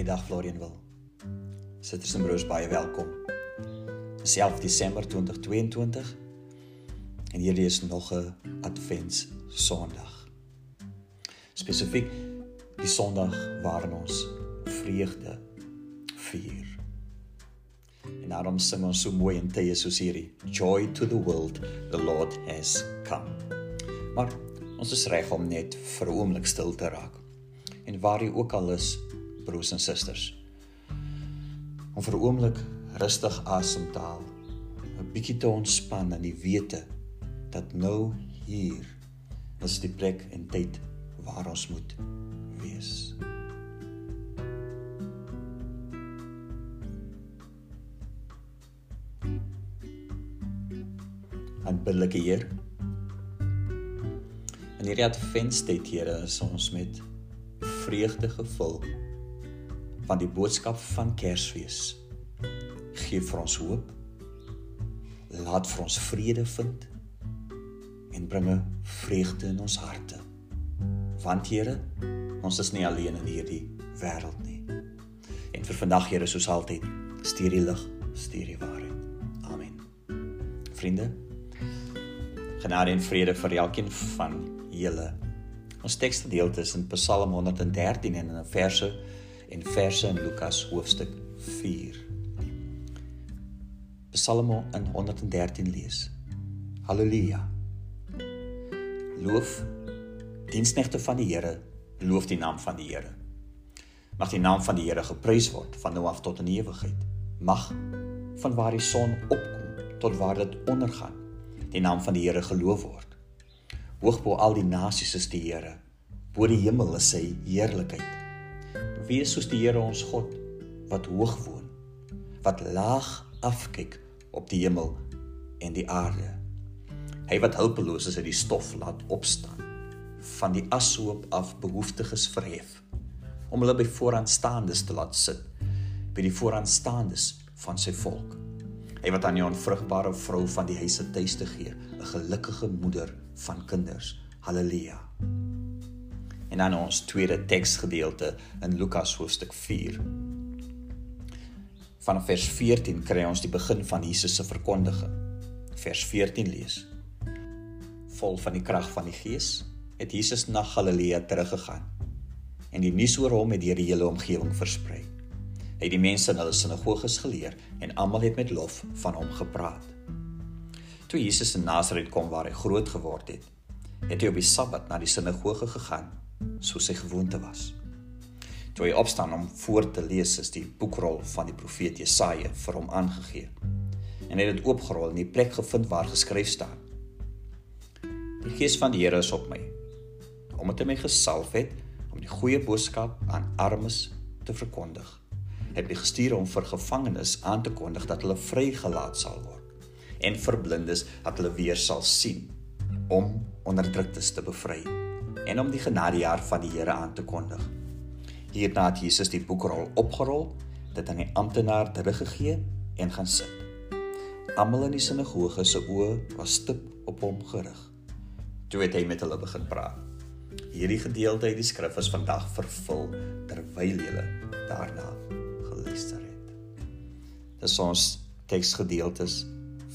Goeiedag Florian wil. Siters en broers baie welkom. 11 Desember 2022 en hierdie is nog 'n Advents Sondag. Spesifiek die Sondag waarin ons vreugde vier. En daarom sing ons so mooi in tye soos hierdie, Joy to the world, the Lord has come. Maar ons is reg om net vir 'n oomblik stil te raak. En waar jy ook al is, broers en susters. Om vir 'n oomblik rustig asem te haal, 'n bietjie te ontspan in die wete dat nou hier is die plek en tyd waar ons moet wees. Aanbiddelike Heer. In hierdie adventstyd, Here, is ons met vreugde gevul van die boodskap van Kersfees. Geef vir ons hoop. Laat vir ons vrede vind en bringe vreugde in ons harte. Want Here, ons is nie alleen in hierdie wêreld nie. En vir vandag Here, soos altyd, stuur die lig, stuur die waarheid. Amen. Vriende, genade en vrede vir elkeen van julle. Ons teksgedeelte is in Psalm 113 en in verse en verse in Lukas hoofstuk 4. Psalm in 113 lees. Halleluja. Loof diensknegte van die Here, loof die naam van die Here. Mag die naam van die Here geprys word van nou af tot in ewigheid. Mag van waar die son opkom tot waar dit ondergaan, die naam van die Here geloof word. Hoog bo al die nasies is die Here, bo die hemel is sy heerlikheid wees soos die Here ons God wat hoog woon, wat laag afkyk op die hemel en die aarde. Hy wat hulpeloos is uit die stof laat opstaan, van die ashoop af behoeftiges verhef, om hulle by vooraanstaandes te laat sit, by die vooraanstaandes van sy volk. Hy wat aan die onvrugbare vrou van die huise tuiste gee, 'n gelukkige moeder van kinders. Halleluja. En dan ons tweede teksgedeelte in Lukas hoofstuk 4. Van vers 14 kry ons die begin van Jesus se verkondiging. Vers 14 lees: Vol van die krag van die Gees het Jesus na Galilea teruggegaan en die nuus oor hom het deur die hele omgewing versprei. Hy het die mense in hulle sinagoges geleer en almal het met lof van hom gepraat. Toe Jesus in Nasaret kom waar hy groot geword het, het hy op die Sabbat na die sinagoge gegaan soos sy gewoonte was. Toe hy opstaan om voor te lees, is die boekrol van die profeet Jesaja vir hom aangegee. En hy het dit oopgerol en die plek gevind waar geskryf staan: Die Gees van die Here is op my, omdat hy my gesalf het om die goeie boodskap aan armes te verkondig. Hy het my gestuur om vir gevangenes aan te kondig dat hulle vrygelaat sal word en vir blindes dat hulle weer sal sien om onderdruktes te bevry en om die genadejaar van die Here aan te kondig. Hierna het Jesus die boekrol opgerol, dit aan die amptenaar teruggegee en gaan sit. Almal in die sinagoge se oë was stip op hom gerig. Toe het hy met hulle begin praat. Hierdie gedeelte uit die skrif is vandag vervul terwyl julle daarna geluister het. Dis ons teksgedeeltes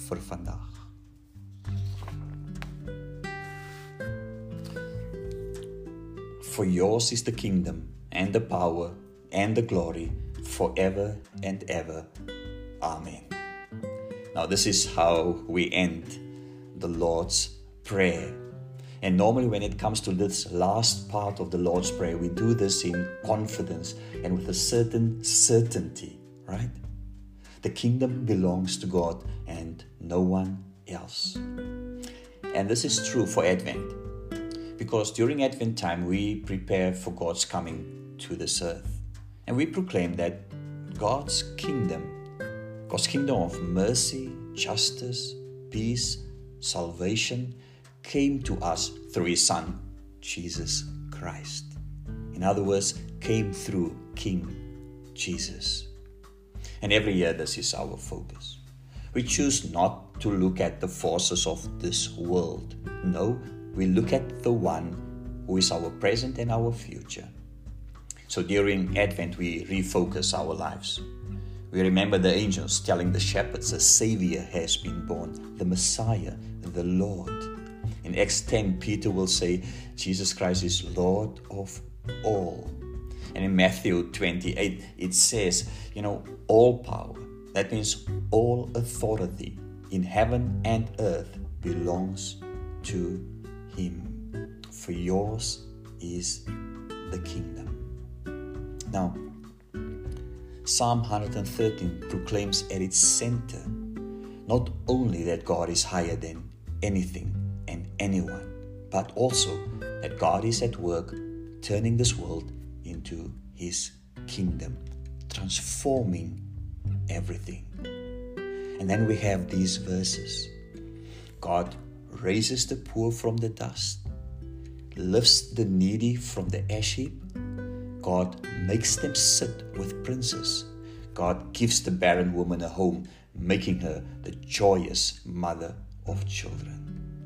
vir vandag. For yours is the kingdom and the power and the glory forever and ever. Amen. Now, this is how we end the Lord's Prayer. And normally, when it comes to this last part of the Lord's Prayer, we do this in confidence and with a certain certainty, right? The kingdom belongs to God and no one else. And this is true for Advent because during Advent time we prepare for God's coming to this earth. And we proclaim that God's kingdom, God's kingdom of mercy, justice, peace, salvation, came to us through His Son, Jesus Christ. In other words, came through King Jesus. And every year, this is our focus. We choose not to look at the forces of this world. No, we look at the one who is our present and our future. So during Advent, we refocus our lives. We remember the angels telling the shepherds a Savior has been born, the Messiah, the Lord. In Acts 10, Peter will say, Jesus Christ is Lord of all. And in Matthew 28, it says, you know, all power. That means all authority in heaven and earth belongs to Him. For yours is the kingdom. Now, Psalm 113 proclaims at its center not only that God is higher than anything and anyone, but also that God is at work turning this world into His kingdom, transforming everything. And then we have these verses God raises the poor from the dust, lifts the needy from the ash heap God makes them sit with princes. God gives the barren woman a home, making her the joyous mother of children.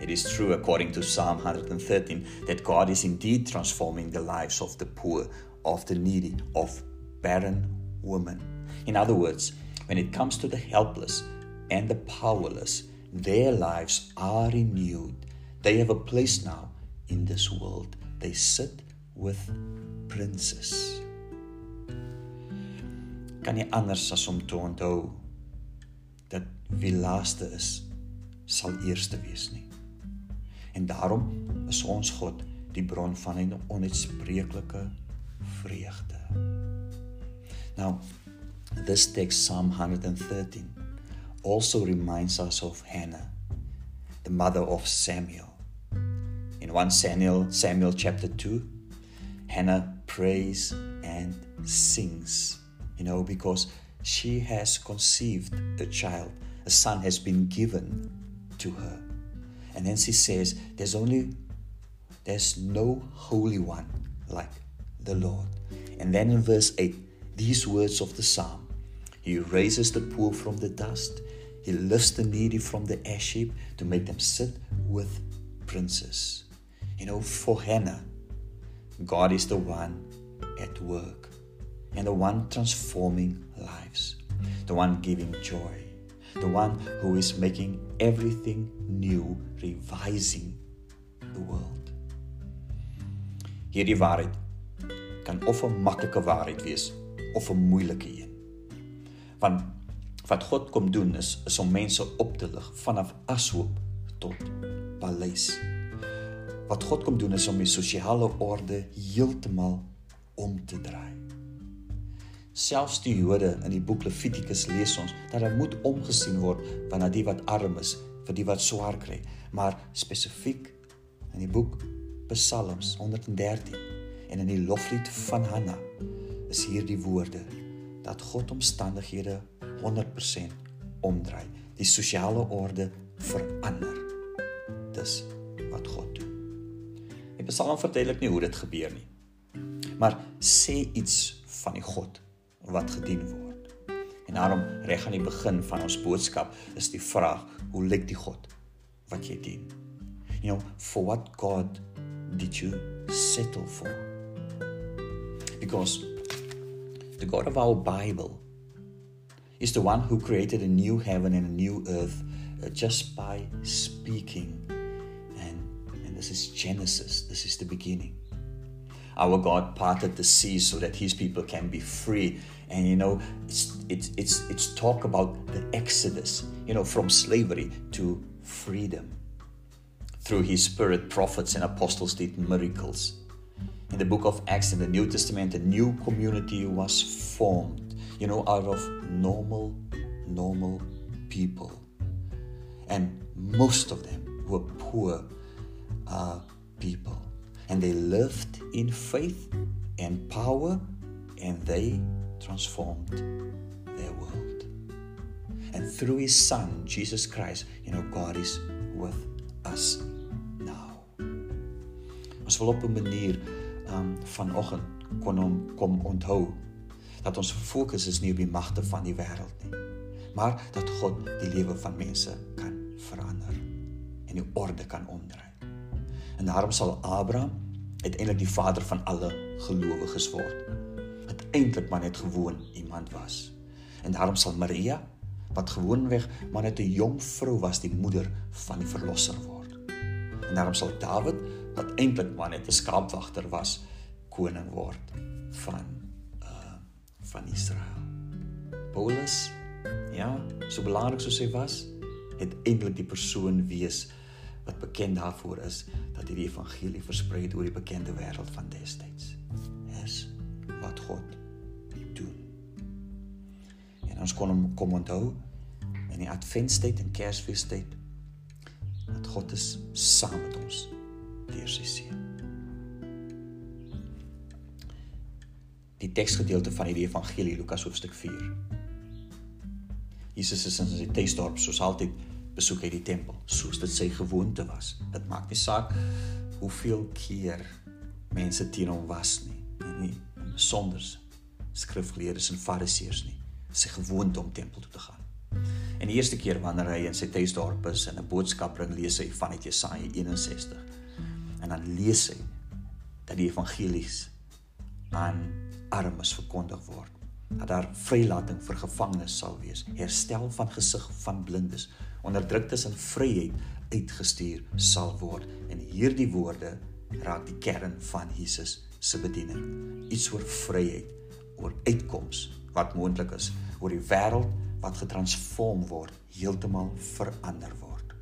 It is true, according to Psalm 113, that God is indeed transforming the lives of the poor, of the needy, of barren women. In other words, when it comes to the helpless and the powerless, their lives are renewed. They have a place now in this world. They sit with princes. Kan nie anders as om te onthou dat wie laaste is, sal eerste wees nie. En daarom is ons God die bron van 'n onuitspreeklike vreugde. Now, this text Psalm 113 also reminds us of Hannah, the mother of Samuel. In 1 Samuel Samuel chapter 2, Hannah prays and sings, you know, because she has conceived a child, a son has been given to her. And then she says, There's only, there's no holy one like the Lord. And then in verse 8, these words of the psalm He raises the poor from the dust, He lifts the needy from the ash heap to make them sit with princes. You know, for Hannah, God is the one at work and the one transforming lives, the one giving joy, the one who is making everything new, revising the world. Hierdie waarheid kan of 'n maklike waarheid wees of 'n moeilike een. Want wat God kom doen is is om mense op te lig vanaf ashoop tot paleis wat God kom doen is om die sosiale orde heeltemal om te draai. Selfs die Jode in die boek Levitikus lees ons dat daar moet omgesien word van die wat arm is, vir die wat swaar kry, maar spesifiek in die boek Psalms 113 en in die loflied van Hanna is hier die woorde dat God omstandighede 100% omdraai, die sosiale orde verander. Dis wat God doen. Die Psalm verduidelik nie hoe dit gebeur nie. Maar sê iets van die God wat gedien word. En daarom reg aan die begin van ons boodskap is die vraag: hoe lyk die God wat jy dien? You know, for what God did you settle for? Because the God of our Bible is the one who created a new heaven and a new earth uh, just by speaking And, and This is Genesis. This is the beginning. Our God parted the sea so that His people can be free. And you know, it's it's it's it's talk about the exodus. You know, from slavery to freedom. Through His Spirit, prophets and apostles did miracles. In the book of Acts in the New Testament, a new community was formed. You know, out of normal, normal people, and most of them were poor are people. And they lived in faith and power and they transformed their world. And through his son, Jesus Christ, you know, God is with us now. Ons wil op 'n manier um vanoggend kon hom kom onthou dat ons fokus is nie op die magte van die wêreld nie, maar dat God die lewe van mense kan verander en die orde kan omdraai. En daarom sal Abraham uiteindelik die vader van alle gelowiges word. Wat eintlik maar net gewoon iemand was. En daarom sal Maria wat gewoonweg maar net 'n jong vrou was, die moeder van die verlosser word. En daarom sal Dawid wat eintlik maar net 'n skaapwagter was, koning word van uh van Israel. Paulus, ja, so belangrik soos hy was, het eintlik die persoon wees wat bekend daarvoor is dat hy die evangelie versprei het oor die bekende wêreld van destyds. Is wat God doen. En ons kon hom kom onthou in die adventstyd en kersfeestyd dat God is saam met ons deur sy seun. Die teksgedeelte van die evangelie Lukas hoofstuk 4. Jesus is in sy tuisdorp soos altyd besoek hy die tempel soos dit sy gewoonte was. Dit maak nie saak hoeveel keer mense teen hom was nie. Nie besonder skrifgeleerdes en fariseërs nie. Sy gewoonte om tempel toe te gaan. En die eerste keer wanneer hy in sy tuisdorp is en 'n boodskap bring, lees hy van uit Jesaja 61. En dan lees hy dat die evangelies aan armes verkondig word. Dat daar vrylating vir gevangenes sal wees, herstel van gesig van blindes, onderdruktes in vryheid uitgestuur sal word. En hierdie woorde raak die kern van Jesus se bediening. Iets oor vryheid, oor uitkoms wat moontlik is, oor die wêreld wat getransform word, heeltemal verander word.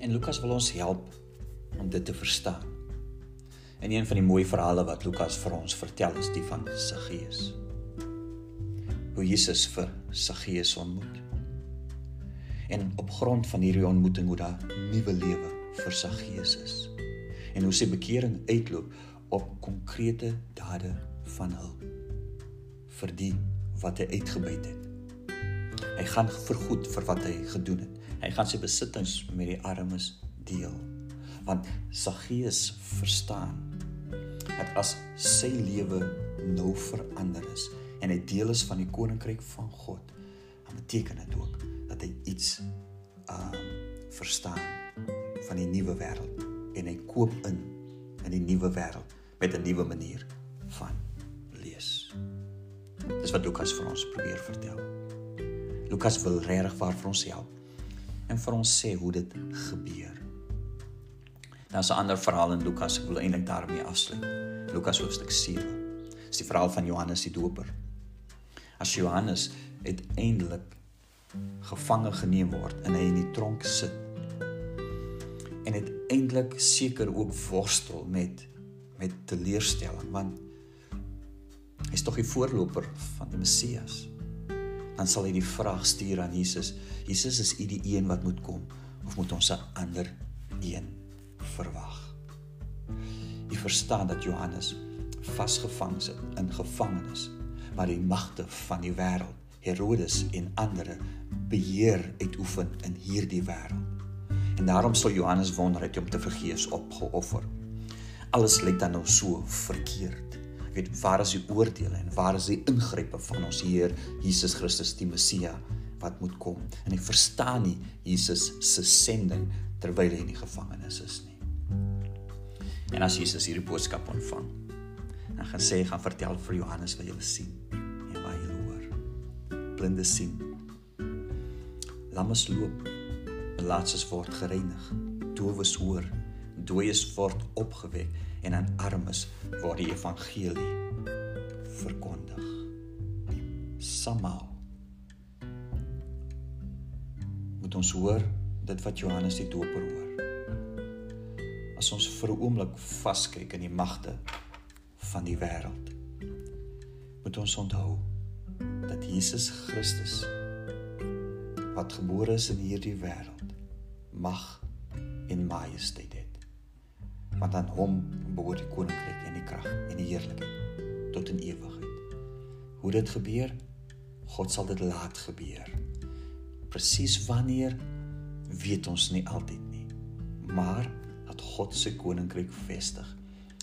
En Lukas wil ons help om dit te verstaan. En een van die mooi verhale wat Lukas vir ons vertel is die van Saggeus. Hoe Jesus vir Saggeus ontmoet en op grond van hierdie ontmoeting hoe daar nuwe lewe vir sy gees is en hoe sy bekering uitloop op konkrete dade van hulp vir die wat hy uitgebuit het. Hy gaan vergoed vir wat hy gedoen het. Hy gaan sy besittings met die armes deel. Want sy gees verstaan dat as sy lewe nou verander is en hy deel is van die koninkryk van God, dan beteken dit ook dat hy iets uh verstaan van die nuwe wêreld en hy koop in in die nuwe wêreld met 'n nuwe manier van lees. Dis wat Lukas vir ons probeer vertel. Lukas wil regtig waar vir ons help en vir ons sê hoe dit gebeur. Daar's 'n ander verhaal in Lukas, ek wil eintlik daarmee afsluit. Lukas hoofstuk 7. Dis die verhaal van Johannes die Doper. As Johannes uiteindelik gevange geneem word en hy in die tronk sit. En dit eintlik seker ook worstel met met teleurstelling want hy's tog die voorloper van die Messias. Dan sal hy die vraag stuur aan Jesus: Jesus, is U die een wat moet kom of moet ons 'n ander een verwag? Jy verstaan dat Johannes vasgevang sit in gevangenis, maar die magte van die wêreld Herodes en ander beheer uitoefen in hierdie wêreld. En daarom sou Johannes wonder het hom te vergeefs opgeoffer. Alles lyk dan nou so verkeerd. Weet waar is die oordeele en waar is die ingrype van ons Heer Jesus Christus die Messia wat moet kom? En ek verstaan nie Jesus se sending terwyl hy in die gevangenis is nie. En as Jesus hierdie boodskap ontvang, dan gaan sê gaan vertel vir Johannes wat jy sien blinde sien. Lammes loop, belaatses word gereinig, dowes hoor, dooies word opgewek en aan armes word die evangelie verkondig. Samaal. Moet ons hoor dit wat Johannes die Doper hoor. As ons vir 'n oomblik vaskyk in die magte van die wêreld, moet ons onthou dat Jesus Christus wat gebore is in hierdie wêreld mag en majesteit het. Want aan hom behoort die koninkryk en die krag en die heerlikheid tot in ewigheid. Hoe dit gebeur? God sal dit laat gebeur. Presies wanneer weet ons nie altyd nie. Maar God se koninkryk vestig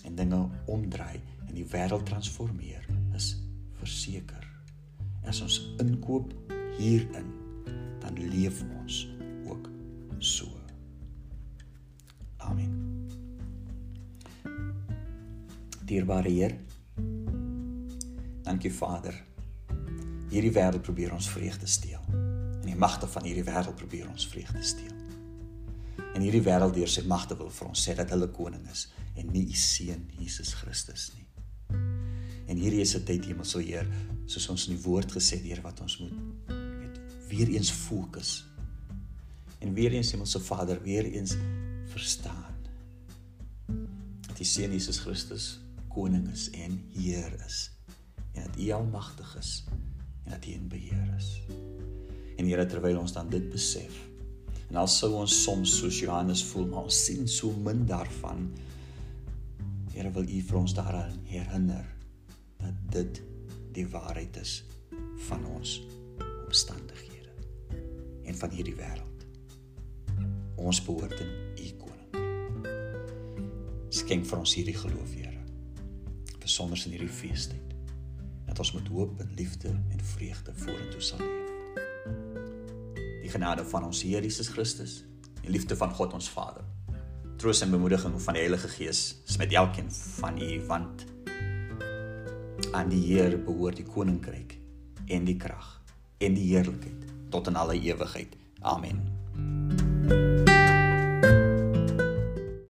en dinge omdraai en die wêreld transformeer is verseker as ons inkoop hierin, dan leef ons ook so. Amen. Dierbare Heer, dankie Vader. Hierdie wêreld probeer ons vreugde steel. En die magte van hierdie wêreld probeer ons vreugde steel. En hierdie wêreld deur sy magte wil vir ons sê dat hulle koning is en nie u seun Jesus Christus nie. En hierdie is 'n tyd Hemelse Heer, soos ons in die woord gesê het, Heer, wat ons moet met weer eens fokus. En weer eens Hemelse Vader, weer eens verstaan dat die seun Jesus Christus koning is en Heer is en dat U almagtig is en dat U in beheer is. En Here terwyl ons dan dit besef en al sou ons soms soos Johannes voel, maar ons sien so min daarvan. Here wil U vir ons daaraan herinner dat dit die waarheid is van ons omstandighede en van hierdie wêreld. Ons behoort in U koning. Skenk vir ons hierdie geloof, Here. Besonder in hierdie feestyd dat ons met hoop en liefde en vreugde vorentoe sal leef. Die genade van ons Here Jesus Christus, die liefde van God ons Vader, troos en bemoediging van die Heilige Gees is met elkeen van u want aan die Here behoort die koninkryk en die krag en die heerlikheid tot in alle ewigheid. Amen.